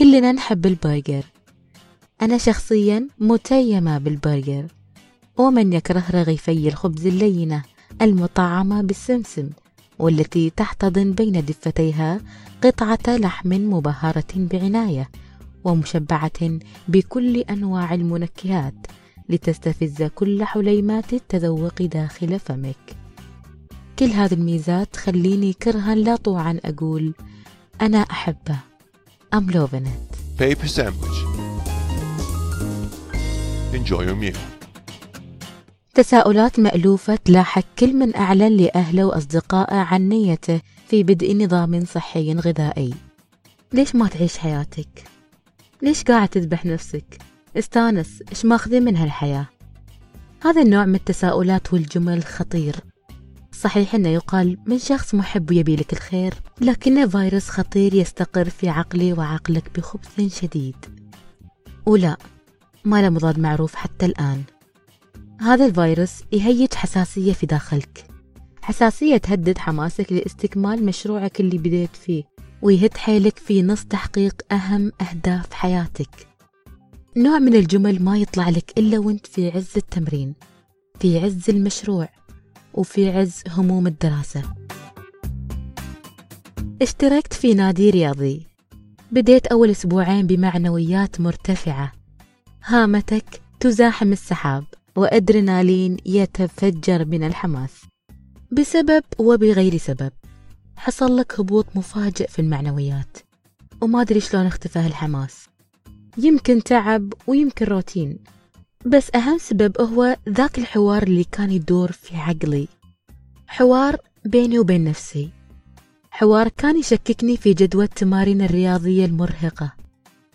كلنا نحب البرجر. أنا شخصيا متيمة بالبرجر. ومن يكره رغيفي الخبز اللينة المطعمة بالسمسم والتي تحتضن بين دفتيها قطعة لحم مبهرة بعناية ومشبعة بكل أنواع المنكهات لتستفز كل حليمات التذوق داخل فمك. كل هذه الميزات تخليني كرها لا طوعا أقول أنا أحبه. I'm loving it Paper sandwich. Enjoy your meal. تساؤلات مألوفة تلاحق كل من أعلن لأهله وأصدقائه عن نيته في بدء نظام صحي غذائي ليش ما تعيش حياتك؟ ليش قاعد تذبح نفسك؟ استانس إيش ماخذين من هالحياة؟ هذا النوع من التساؤلات والجمل خطير صحيح أنه يقال من شخص محب يبي لك الخير لكنه فيروس خطير يستقر في عقلي وعقلك بخبث شديد. ولا ما له مضاد معروف حتى الآن. هذا الفيروس يهيج حساسية في داخلك. حساسية تهدد حماسك لاستكمال مشروعك اللي بديت فيه ويهد حيلك في نص تحقيق أهم أهداف حياتك. نوع من الجمل ما يطلع لك إلا وأنت في عز التمرين في عز المشروع. وفي عز هموم الدراسة. اشتركت في نادي رياضي. بديت أول أسبوعين بمعنويات مرتفعة. هامتك تزاحم السحاب وأدرينالين يتفجر من الحماس. بسبب وبغير سبب. حصل لك هبوط مفاجئ في المعنويات. وما أدري شلون اختفى هالحماس يمكن تعب ويمكن روتين. بس أهم سبب هو ذاك الحوار اللي كان يدور في عقلي. حوار بيني وبين نفسي. حوار كان يشككني في جدوى التمارين الرياضية المرهقة.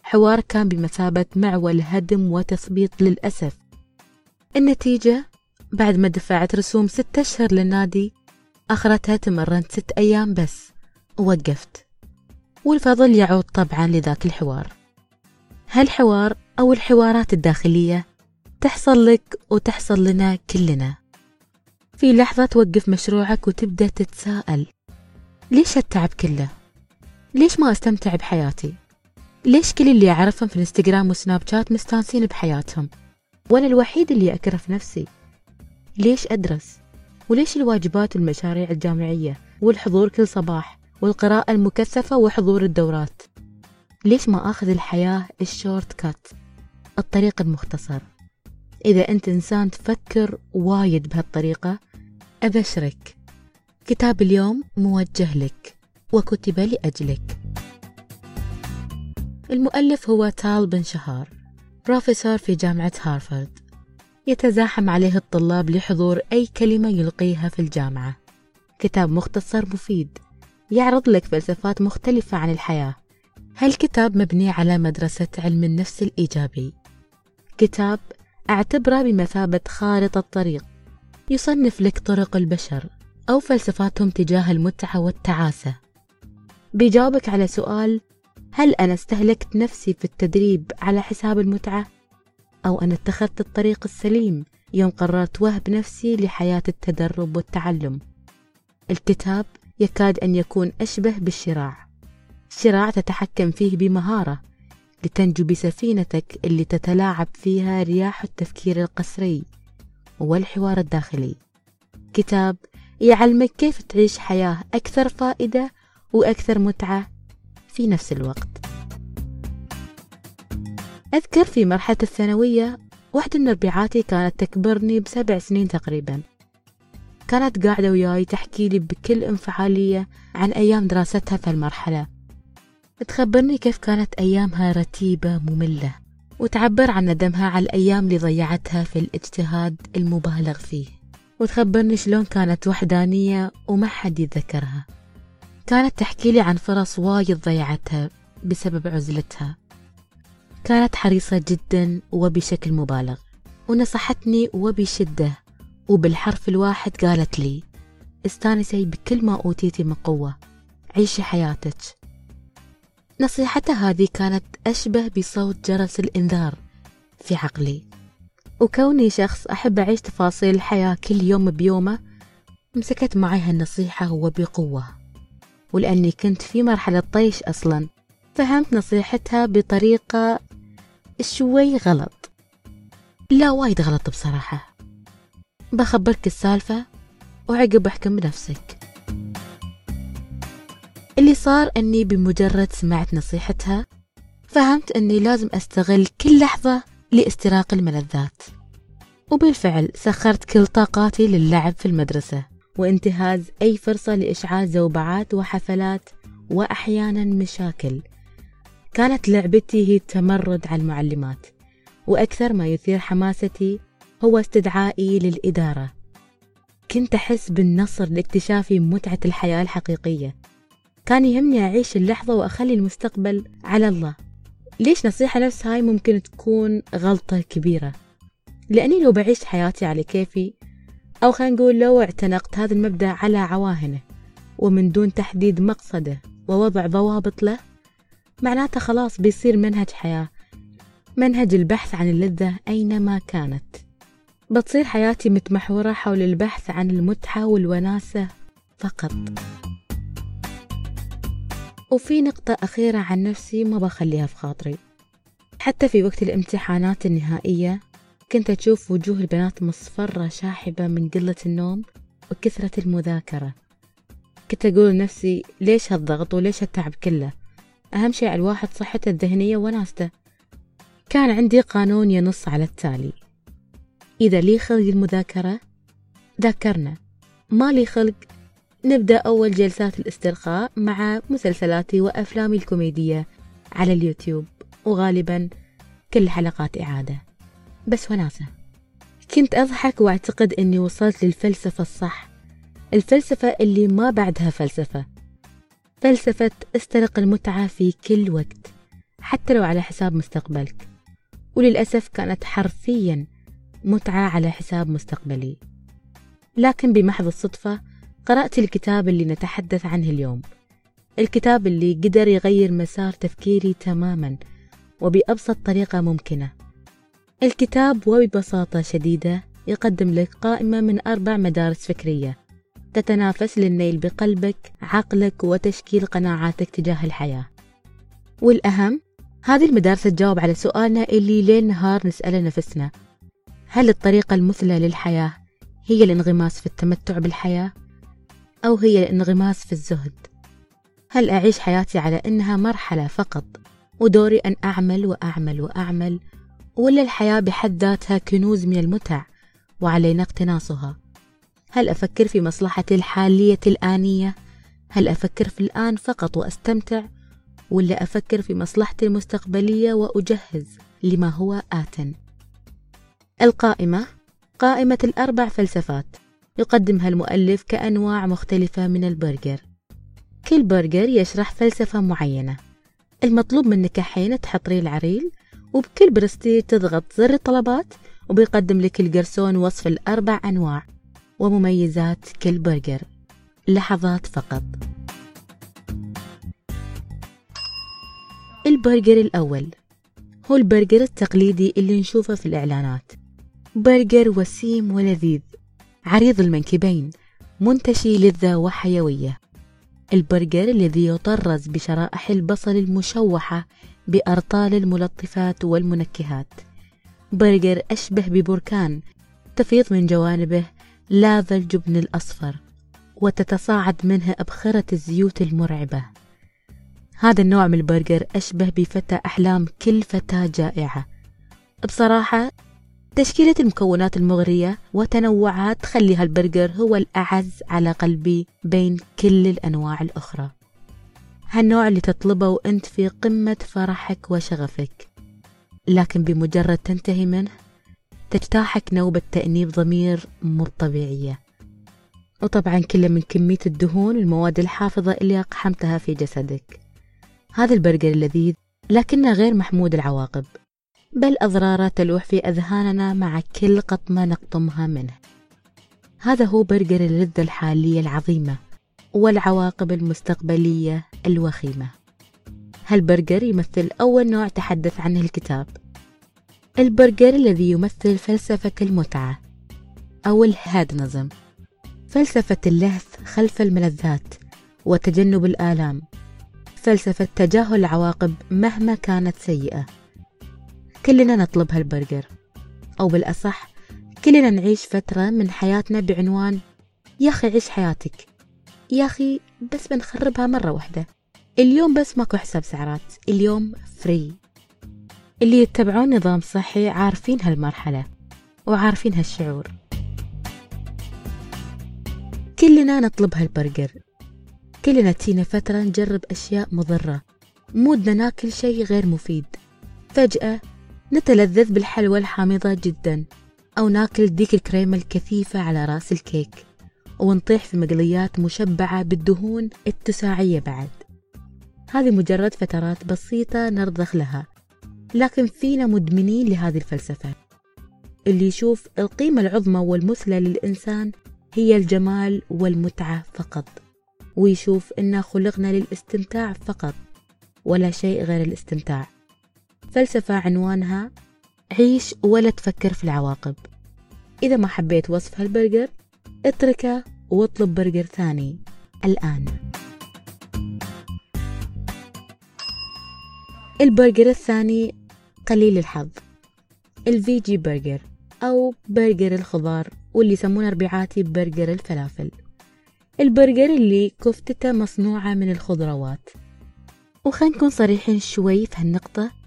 حوار كان بمثابة معول هدم وتثبيط للأسف. النتيجة؟ بعد ما دفعت رسوم ستة أشهر للنادي آخرتها تمرنت ست أيام بس. ووقفت. والفضل يعود طبعا لذاك الحوار. هالحوار أو الحوارات الداخلية تحصل لك وتحصل لنا كلنا في لحظة توقف مشروعك وتبدأ تتساءل ليش هالتعب كله؟ ليش ما أستمتع بحياتي؟ ليش كل اللي أعرفهم في الانستغرام وسناب شات مستانسين بحياتهم؟ وأنا الوحيد اللي أكرف نفسي ليش أدرس؟ وليش الواجبات والمشاريع الجامعية والحضور كل صباح والقراءة المكثفة وحضور الدورات ليش ما أخذ الحياة ال short cut الطريق المختصر إذا أنت إنسان تفكر وايد بهالطريقة أبشرك. كتاب اليوم موجه لك وكتب لأجلك. المؤلف هو تال بن شهار بروفيسور في جامعة هارفارد. يتزاحم عليه الطلاب لحضور أي كلمة يلقيها في الجامعة. كتاب مختصر مفيد يعرض لك فلسفات مختلفة عن الحياة. هالكتاب مبني على مدرسة علم النفس الإيجابي. كتاب أعتبره بمثابة خارطة طريق يصنف لك طرق البشر أو فلسفاتهم تجاه المتعة والتعاسة. بيجاوبك على سؤال هل أنا استهلكت نفسي في التدريب على حساب المتعة؟ أو أنا اتخذت الطريق السليم يوم قررت وهب نفسي لحياة التدرب والتعلم؟ الكتاب يكاد أن يكون أشبه بالشراع. شراع تتحكم فيه بمهارة لتنجو بسفينتك اللي تتلاعب فيها رياح التفكير القسري والحوار الداخلي. كتاب يعلمك كيف تعيش حياة أكثر فائدة وأكثر متعة في نفس الوقت. أذكر في مرحلة الثانوية واحدة من ربيعاتي كانت تكبرني بسبع سنين تقريبا. كانت قاعدة وياي تحكي لي بكل انفعالية عن أيام دراستها في المرحلة. تخبرني كيف كانت أيامها رتيبة مملة وتعبر عن ندمها على الأيام اللي ضيعتها في الاجتهاد المبالغ فيه. وتخبرني شلون كانت وحدانية وما حد يتذكرها. كانت تحكي لي عن فرص وايد ضيعتها بسبب عزلتها. كانت حريصة جدا وبشكل مبالغ ونصحتني وبشدة وبالحرف الواحد قالت لي استانسي بكل ما أوتيتي من قوة عيشي حياتك. نصيحتها هذه كانت أشبه بصوت جرس الإنذار في عقلي. وكوني شخص أحب أعيش تفاصيل الحياة كل يوم بيومه مسكت معي هالنصيحة وبقوة. ولأني كنت في مرحلة طيش أصلا فهمت نصيحتها بطريقة شوي غلط. لا وايد غلط بصراحة. بخبرك السالفة وعقب أحكم بنفسك. اللي صار أني بمجرد سمعت نصيحتها فهمت أني لازم أستغل كل لحظة لاستراق الملذات. وبالفعل سخرت كل طاقاتي للعب في المدرسة وانتهاز أي فرصة لإشعال زوبعات وحفلات وأحيانا مشاكل. كانت لعبتي هي التمرد على المعلمات وأكثر ما يثير حماستي هو استدعائي للإدارة. كنت أحس بالنصر لاكتشاف متعة الحياة الحقيقية. كان يهمني أعيش اللحظة وأخلي المستقبل على الله. ليش نصيحة نفس هاي ممكن تكون غلطة كبيرة؟ لأني لو بعيش حياتي على كيفي أو خلينا نقول لو اعتنقت هذا المبدأ على عواهنه ومن دون تحديد مقصده ووضع ضوابط له معناته خلاص بيصير منهج حياة منهج البحث عن اللذة أينما كانت. بتصير حياتي متمحورة حول البحث عن المتعة والوناسة فقط. وفي نقطة أخيرة عن نفسي ما بخليها في خاطري. حتى في وقت الامتحانات النهائية كنت أشوف وجوه البنات مصفرة شاحبة من قلة النوم وكثرة المذاكرة. كنت أقول لنفسي ليش هالضغط وليش هالتعب كله؟ أهم شيء على الواحد صحته الذهنية وناسته. كان عندي قانون ينص على التالي. إذا لي خلق المذاكرة ذاكرنا. ما لي خلق نبدأ أول جلسات الاسترخاء مع مسلسلاتي وأفلامي الكوميدية على اليوتيوب وغالبا كل حلقات إعادة. بس وناسة كنت أضحك وأعتقد أني وصلت للفلسفة الصح الفلسفة اللي ما بعدها فلسفة. فلسفة استرق المتعة في كل وقت حتى لو على حساب مستقبلك. وللأسف كانت حرفيا متعة على حساب مستقبلي. لكن بمحض الصدفة قرأت الكتاب اللي نتحدث عنه اليوم. الكتاب اللي قدر يغير مسار تفكيري تماما وبأبسط طريقة ممكنة. الكتاب وببساطة شديدة يقدم لك قائمة من أربع مدارس فكرية تتنافس للنيل بقلبك عقلك وتشكيل قناعاتك تجاه الحياة. والأهم هذه المدارس تجاوب على سؤالنا اللي ليل نهار نسأله نفسنا. هل الطريقة المثلى للحياة هي الانغماس في التمتع بالحياة؟ أو هي الانغماس في الزهد. هل أعيش حياتي على أنها مرحلة فقط ودوري أن أعمل وأعمل وأعمل ولا الحياة بحد ذاتها كنوز من المتع وعلينا اقتناصها؟ هل أفكر في مصلحتي الحالية الآنية؟ هل أفكر في الآن فقط وأستمتع؟ ولا أفكر في مصلحتي المستقبلية وأجهز لما هو آتٍ القائمة قائمة الأربع فلسفات. يقدمها المؤلف كأنواع مختلفة من البرجر. كل برجر يشرح فلسفة معينة. المطلوب منك حين تحضري العريل وبكل برستيج تضغط زر الطلبات وبيقدم لك الجرسون وصف الأربع أنواع ومميزات كل برجر. لحظات فقط. البرجر الأول. هو البرجر التقليدي اللي نشوفه في الإعلانات. برجر وسيم ولذيذ. عريض المنكبين منتشي لذة وحيوية. البرجر الذي يطرز بشرائح البصل المشوحة بأرطال الملطفات والمنكهات. برجر أشبه ببركان تفيض من جوانبه لافا الجبن الأصفر وتتصاعد منه أبخرة الزيوت المرعبة. هذا النوع من البرجر أشبه بفتى أحلام كل فتاة جائعة. بصراحة تشكيلة المكونات المغرية وتنوعها تخلي هالبرجر هو الأعز على قلبي بين كل الأنواع الأخرى. هالنوع اللي تطلبه وأنت في قمة فرحك وشغفك. لكن بمجرد تنتهي منه تجتاحك نوبة تأنيب ضمير مو طبيعية. وطبعا كله من كمية الدهون والمواد الحافظة اللي أقحمتها في جسدك. هذا البرجر اللذيذ لكنه غير محمود العواقب. بل أضراره تلوح في أذهاننا مع كل قطمة نقطمها منه. هذا هو برجر اللذة الحالية العظيمة والعواقب المستقبلية الوخيمة. هالبرجر يمثل أول نوع تحدث عنه الكتاب. البرجر الذي يمثل فلسفة المتعة أو hedonism ال. فلسفة اللهث خلف الملذات وتجنب الآلام. فلسفة تجاهل العواقب مهما كانت سيئة. كلنا نطلب هالبرجر. أو بالأصح كلنا نعيش فترة من حياتنا بعنوان يا أخي عيش حياتك يا أخي بس بنخربها مرة واحدة. اليوم بس ماكو حساب سعرات اليوم free اللي يتبعون نظام صحي عارفين هالمرحلة وعارفين هالشعور. كلنا نطلب هالبرجر. كلنا تجينا فترة نجرب أشياء مضرة. مودنا ناكل شيء غير مفيد. فجأة نتلذذ بالحلوى الحامضة جدا أو ناكل ذيك الكريمة الكثيفة على رأس الكيك ونطيح في مقليات مشبعة بالدهون التساعية بعد. هذه مجرد فترات بسيطة نرضخ لها لكن فينا مدمنين لهذه الفلسفة. اللي يشوف القيمة العظمى والمثلى للإنسان هي الجمال والمتعة فقط ويشوف إنا خلقنا للاستمتاع فقط ولا شيء غير الاستمتاع. فلسفة عنوانها عيش ولا تفكر في العواقب. إذا ما حبيت وصف هالبرجر اتركه واطلب برجر ثاني الآن. البرجر الثاني قليل الحظ. ال veggie burger أو برجر الخضار واللي يسمونه ربيعاتي، برجر الفلافل. البرجر اللي كفتته مصنوعة من الخضروات. وخلينا نكون صريحين شوي في هالنقطة.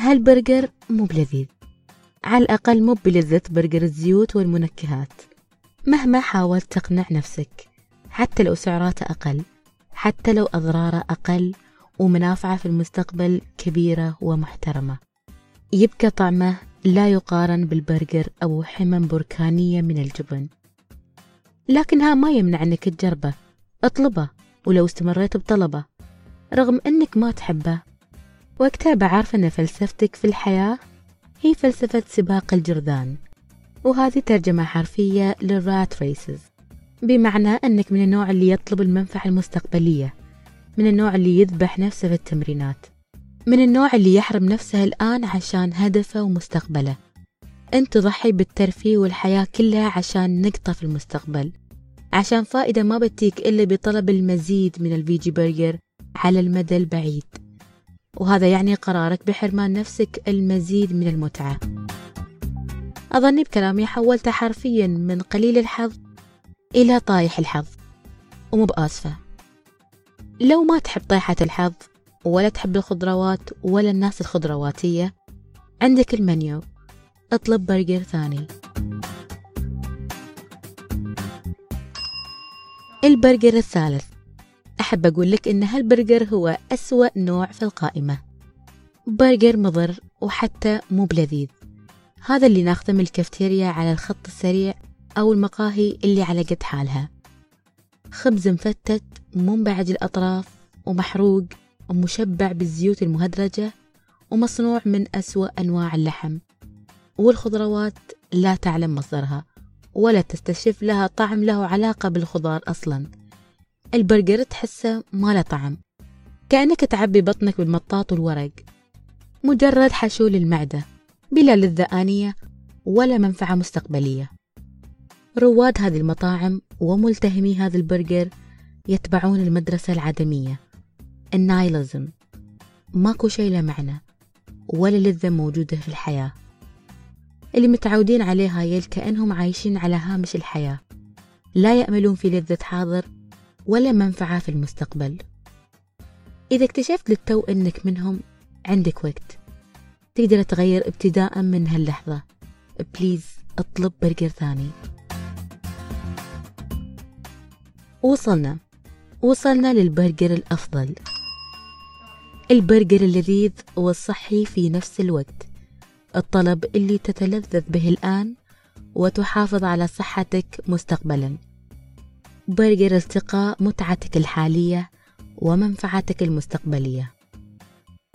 هالبرجر مو بلذيذ. على الأقل مو بلذة برجر الزيوت والمنكهات. مهما حاولت تقنع نفسك حتى لو سعراته أقل حتى لو أضراره أقل ومنافعه في المستقبل كبيرة ومحترمة. يبقى طعمه لا يقارن بالبرجر أو حمم بركانية من الجبن. لكنها ما يمنع أنك تجربه اطلبه ولو استمريت بطلبه. رغم أنك ما تحبه وقتها بعرف أن فلسفتك في الحياة هي فلسفة سباق الجرذان وهذه ترجمة حرفية للرات ريسز بمعنى أنك من النوع اللي يطلب المنفعة المستقبلية من النوع اللي يذبح نفسه في التمرينات من النوع اللي يحرم نفسه الآن عشان هدفه ومستقبله. أنت تضحي بالترفيه والحياة كلها عشان نقطة في المستقبل عشان فائدة ما بتيك إلا بطلب المزيد من الفيجي برجر على المدى البعيد. وهذا يعني قرارك بحرمان نفسك المزيد من المتعة. أظني بكلامي حولته حرفيا من قليل الحظ إلى طايح الحظ. ومو بآسفة. لو ما تحب طيحة الحظ ولا تحب الخضروات ولا الناس الخضرواتية عندك المنيو. اطلب برجر ثاني. البرجر الثالث. أحب أقول لك إن هالبرجر هو أسوأ نوع في القائمة. برجر مضر وحتى مو بلذيذ. هذا اللي ناخذه من الكافتيريا على الخط السريع أو المقاهي اللي على قد حالها. خبز مفتت منبعج الأطراف ومحروق ومشبع بالزيوت المهدرجة ومصنوع من أسوأ أنواع اللحم. والخضروات لا تعلم مصدرها ولا تستشف لها طعم له علاقة بالخضار أصلا. البرجر تحسه ما له طعم. كأنك تعبي بطنك بالمطاط والورق. مجرد حشو للمعدة بلا لذة آنية ولا منفعة مستقبلية. رواد هذه المطاعم وملتهمي هذا البرجر يتبعون المدرسة العدمية ال nihilism. ماكو شيء له معنى ولا لذة موجودة في الحياة. اللي متعودين عليها يل كأنهم عايشين على هامش الحياة. لا يأملون في لذة حاضر ولا منفعة في المستقبل. إذا اكتشفت للتو أنك منهم عندك وقت. تقدر تغير ابتداء من هاللحظة. please اطلب برجر ثاني. وصلنا. وصلنا للبرجر الأفضل. البرجر اللذيذ والصحي في نفس الوقت. الطلب اللي تتلذذ به الآن وتحافظ على صحتك مستقبلا. برجر التقاء متعتك الحالية ومنفعتك المستقبلية.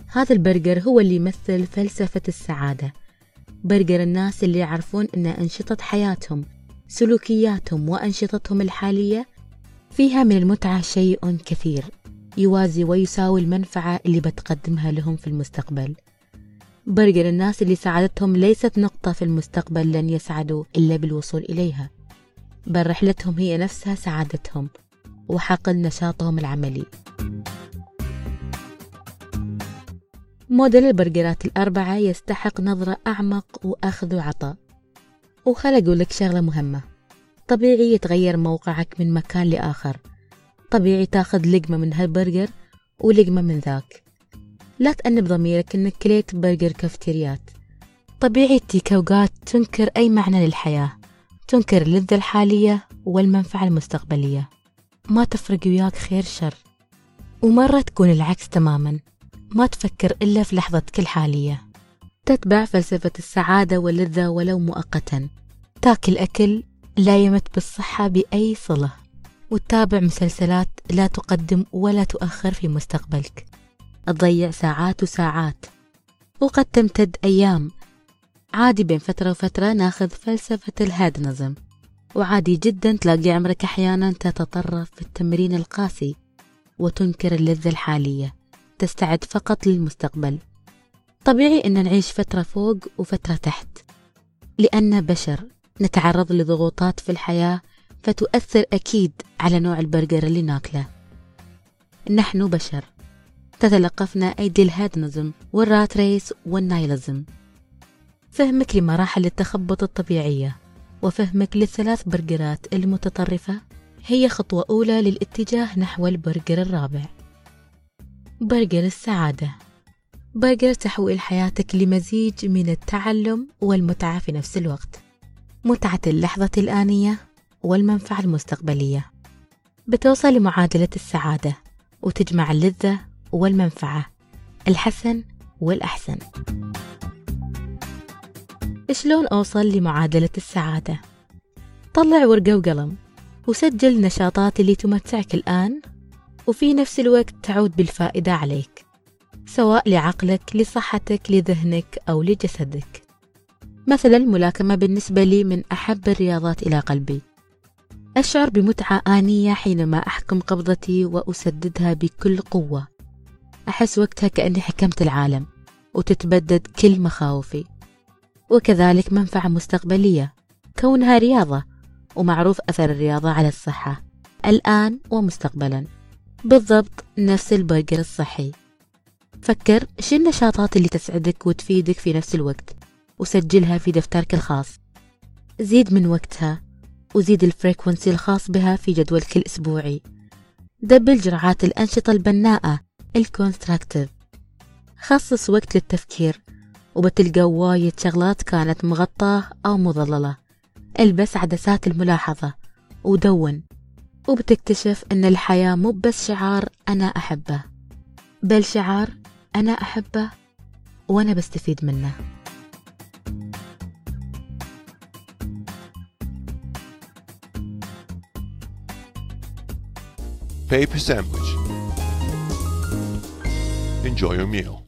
هذا البرجر هو اللي يمثل فلسفة السعادة. برجر الناس اللي يعرفون أن أنشطة حياتهم سلوكياتهم وأنشطتهم الحالية فيها من المتعة شيء كثير يوازي ويساوي المنفعة اللي بتقدمها لهم في المستقبل. برجر الناس اللي سعادتهم ليست نقطة في المستقبل لن يسعدوا إلا بالوصول إليها. بل رحلتهم هي نفسها سعادتهم وحقل نشاطهم العملي. موديل البرجرات الأربعة يستحق نظرة أعمق وأخذ وعطاء. وخل أقول لك شغلة مهمة. طبيعي يتغير موقعك من مكان لآخر. طبيعي تاخذ لقمة من هالبرجر ولقمة من ذاك. لا تأنب ضميرك إنك كليت برجر كافتيريات طبيعي تجيك أوقات تنكر أي معنى للحياة. تنكر اللذة الحالية والمنفعة المستقبلية. ما تفرق وياك خير شر. ومرة تكون العكس تماما. ما تفكر إلا في لحظتك الحالية تتبع فلسفة السعادة واللذة ولو مؤقتا. تاكل أكل لا يمت بالصحة بأي صلة. وتتابع مسلسلات لا تقدم ولا تؤخر في مستقبلك. تضيع ساعات وساعات. وقد تمتد أيام. عادي بين فترة وفترة ناخذ فلسفة الهادنزم وعادي جدا تلاقي عمرك أحيانا تتطرف في التمرين القاسي وتنكر اللذة الحالية تستعد فقط للمستقبل. طبيعي أن نعيش فترة فوق وفترة تحت لأن بشر نتعرض لضغوطات في الحياة فتؤثر أكيد على نوع البرجر اللي ناكله. نحن بشر تتلقفنا أيدي الهادنزم والرات ريس والنايلزم فهمك لمراحل التخبط الطبيعية وفهمك للثلاث برجرات المتطرفة. هي خطوة أولى للاتجاه نحو البرجر الرابع. برجر السعادة. برجر تحويل حياتك لمزيج من التعلم والمتعة في نفس الوقت. متعة اللحظة الآنية والمنفعة المستقبلية. بتوصل لمعادلة السعادة وتجمع اللذة والمنفعة الحسن والأحسن. شلون أوصل لمعادلة السعادة؟ طلع ورقة وقلم وسجل النشاطات اللي تمتعك الآن وفي نفس الوقت تعود بالفائدة عليك سواء لعقلك لصحتك لذهنك أو لجسدك. مثلا الملاكمة بالنسبة لي من أحب الرياضات إلى قلبي. أشعر بمتعة آنية حينما أحكم قبضتي وأسددها بكل قوة. أحس وقتها كأني حكمت العالم وتتبدد كل مخاوفي. وكذلك منفعة مستقبلية. كونها رياضة ومعروف أثر الرياضة على الصحة. الآن ومستقبلا. بالضبط نفس البرجر الصحي. فكر شو النشاطات اللي تسعدك وتفيدك في نفس الوقت وسجلها في دفترك الخاص. زيد من وقتها وزيد ال frequency الخاص بها في جدولك الأسبوعي. double جرعات الأنشطة البناءة ال constructive. خصص وقت للتفكير وبتلقى وايد شغلات كانت مغطاة أو مظللة البس عدسات الملاحظة ودون وبتكتشف أن الحياة مو بس شعار أنا أحبه بل شعار أنا أحبه وأنا بستفيد منه Paper sandwich. Enjoy your meal.